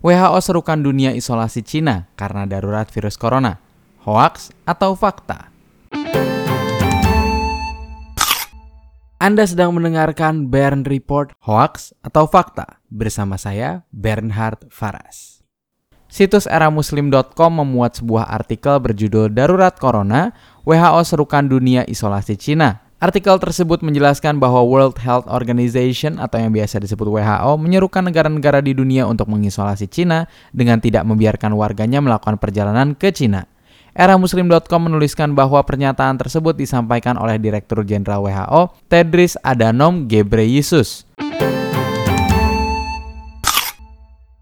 WHO serukan dunia isolasi Cina karena darurat virus corona. Hoax atau fakta? Anda sedang mendengarkan Bern Report Hoax atau Fakta bersama saya Bernhard Faras. Situs eramuslim.com memuat sebuah artikel berjudul Darurat Corona, WHO serukan dunia isolasi Cina Artikel tersebut menjelaskan bahwa World Health Organization atau yang biasa disebut WHO menyerukan negara-negara di dunia untuk mengisolasi Cina dengan tidak membiarkan warganya melakukan perjalanan ke Cina. Era Muslim.com menuliskan bahwa pernyataan tersebut disampaikan oleh Direktur Jenderal WHO, Tedros Adhanom Ghebreyesus.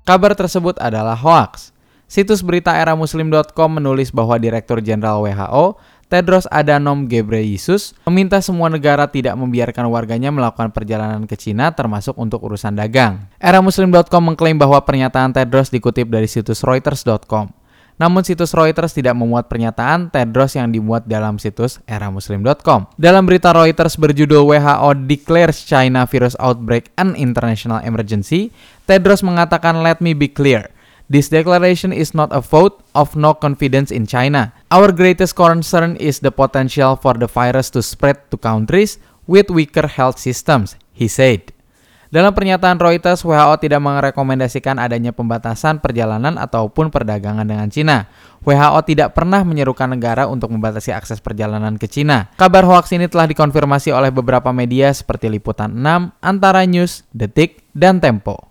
Kabar tersebut adalah hoax. Situs berita era muslim.com menulis bahwa Direktur Jenderal WHO, Tedros Adhanom Ghebreyesus meminta semua negara tidak membiarkan warganya melakukan perjalanan ke Cina termasuk untuk urusan dagang. Era Muslim.com mengklaim bahwa pernyataan Tedros dikutip dari situs Reuters.com. Namun situs Reuters tidak memuat pernyataan Tedros yang dimuat dalam situs eramuslim.com. Dalam berita Reuters berjudul WHO declares China virus outbreak an international emergency, Tedros mengatakan let me be clear. This declaration is not a vote of no confidence in China. Our greatest concern is the potential for the virus to spread to countries with weaker health systems, he said. Dalam pernyataan Reuters, WHO tidak merekomendasikan adanya pembatasan perjalanan ataupun perdagangan dengan Cina. WHO tidak pernah menyerukan negara untuk membatasi akses perjalanan ke Cina. Kabar hoax ini telah dikonfirmasi oleh beberapa media seperti Liputan 6, Antara News, Detik, dan Tempo.